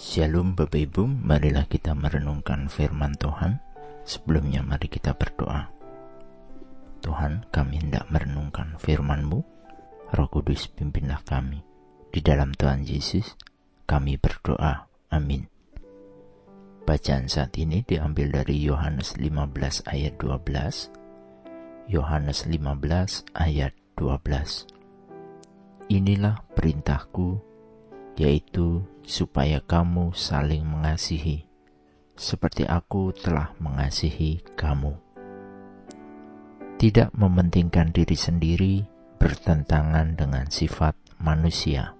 Shalom Bapak Ibu, marilah kita merenungkan firman Tuhan. Sebelumnya mari kita berdoa. Tuhan, kami hendak merenungkan firman-Mu. Roh Kudus pimpinlah kami. Di dalam Tuhan Yesus, kami berdoa. Amin. Bacaan saat ini diambil dari Yohanes 15 ayat 12. Yohanes 15 ayat 12. Inilah perintahku, yaitu supaya kamu saling mengasihi, seperti aku telah mengasihi kamu. Tidak mementingkan diri sendiri bertentangan dengan sifat manusia.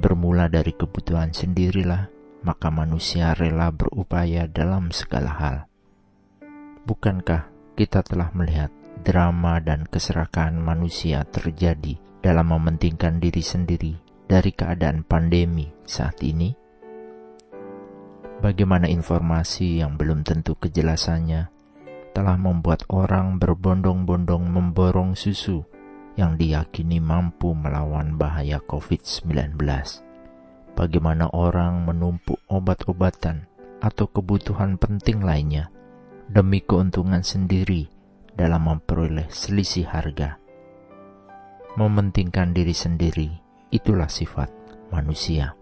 Bermula dari kebutuhan sendirilah, maka manusia rela berupaya dalam segala hal. Bukankah kita telah melihat drama dan keserakahan manusia terjadi dalam mementingkan diri sendiri dari keadaan pandemi saat ini? Bagaimana informasi yang belum tentu kejelasannya telah membuat orang berbondong-bondong memborong susu yang diyakini mampu melawan bahaya COVID-19? Bagaimana orang menumpuk obat-obatan atau kebutuhan penting lainnya demi keuntungan sendiri dalam memperoleh selisih harga? Mementingkan diri sendiri itulah sifat manusia.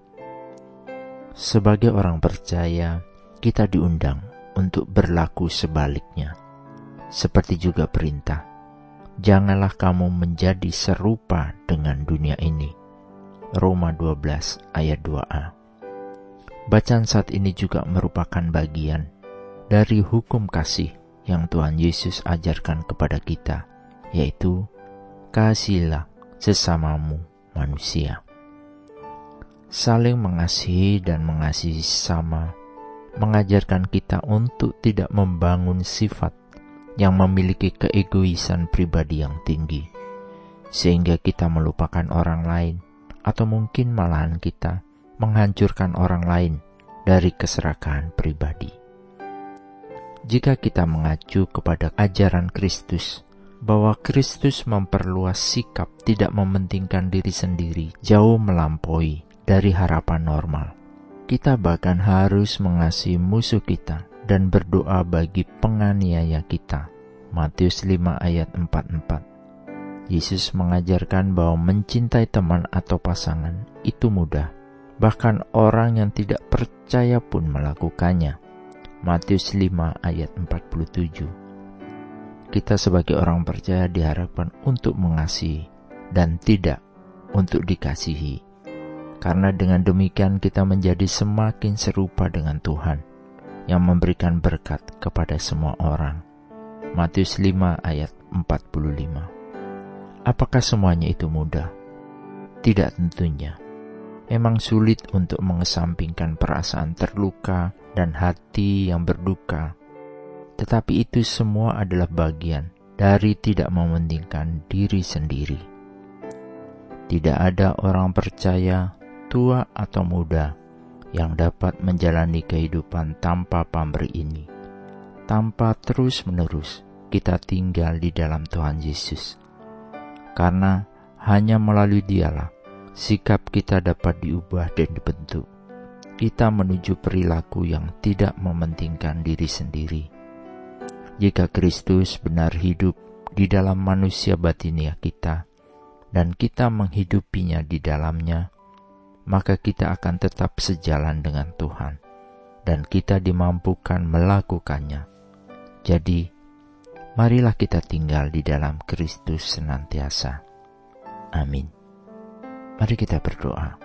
Sebagai orang percaya, kita diundang untuk berlaku sebaliknya. Seperti juga perintah, janganlah kamu menjadi serupa dengan dunia ini. Roma 12 ayat 2a. Bacaan saat ini juga merupakan bagian dari hukum kasih yang Tuhan Yesus ajarkan kepada kita, yaitu kasihilah sesamamu manusia. Saling mengasihi dan mengasihi sama mengajarkan kita untuk tidak membangun sifat yang memiliki keegoisan pribadi yang tinggi, sehingga kita melupakan orang lain, atau mungkin malahan kita menghancurkan orang lain dari keserakahan pribadi. Jika kita mengacu kepada ajaran Kristus, bahwa Kristus memperluas sikap tidak mementingkan diri sendiri jauh melampaui dari harapan normal. Kita bahkan harus mengasihi musuh kita dan berdoa bagi penganiaya kita. Matius 5 ayat 44 Yesus mengajarkan bahwa mencintai teman atau pasangan itu mudah. Bahkan orang yang tidak percaya pun melakukannya. Matius 5 ayat 47 kita sebagai orang percaya diharapkan untuk mengasihi dan tidak untuk dikasihi. Karena dengan demikian kita menjadi semakin serupa dengan Tuhan yang memberikan berkat kepada semua orang. Matius 5 ayat 45 Apakah semuanya itu mudah? Tidak tentunya. Memang sulit untuk mengesampingkan perasaan terluka dan hati yang berduka tetapi itu semua adalah bagian dari tidak mementingkan diri sendiri. Tidak ada orang percaya, tua atau muda, yang dapat menjalani kehidupan tanpa pamrih ini, tanpa terus-menerus kita tinggal di dalam Tuhan Yesus. Karena hanya melalui dialah sikap kita dapat diubah dan dibentuk. Kita menuju perilaku yang tidak mementingkan diri sendiri jika Kristus benar hidup di dalam manusia batinia kita, dan kita menghidupinya di dalamnya, maka kita akan tetap sejalan dengan Tuhan, dan kita dimampukan melakukannya. Jadi, marilah kita tinggal di dalam Kristus senantiasa. Amin. Mari kita berdoa.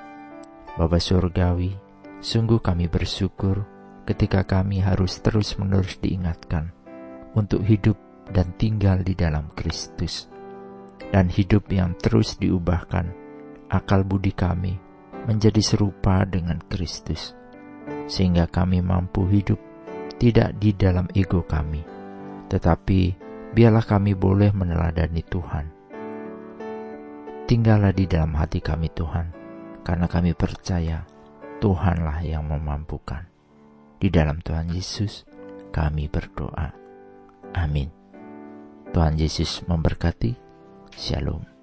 Bapa Surgawi, sungguh kami bersyukur ketika kami harus terus-menerus diingatkan untuk hidup dan tinggal di dalam Kristus. Dan hidup yang terus diubahkan akal budi kami menjadi serupa dengan Kristus. Sehingga kami mampu hidup tidak di dalam ego kami, tetapi biarlah kami boleh meneladani Tuhan. Tinggallah di dalam hati kami Tuhan, karena kami percaya Tuhanlah yang memampukan. Di dalam Tuhan Yesus kami berdoa. Amin. Tuhan Yesus memberkati. Shalom.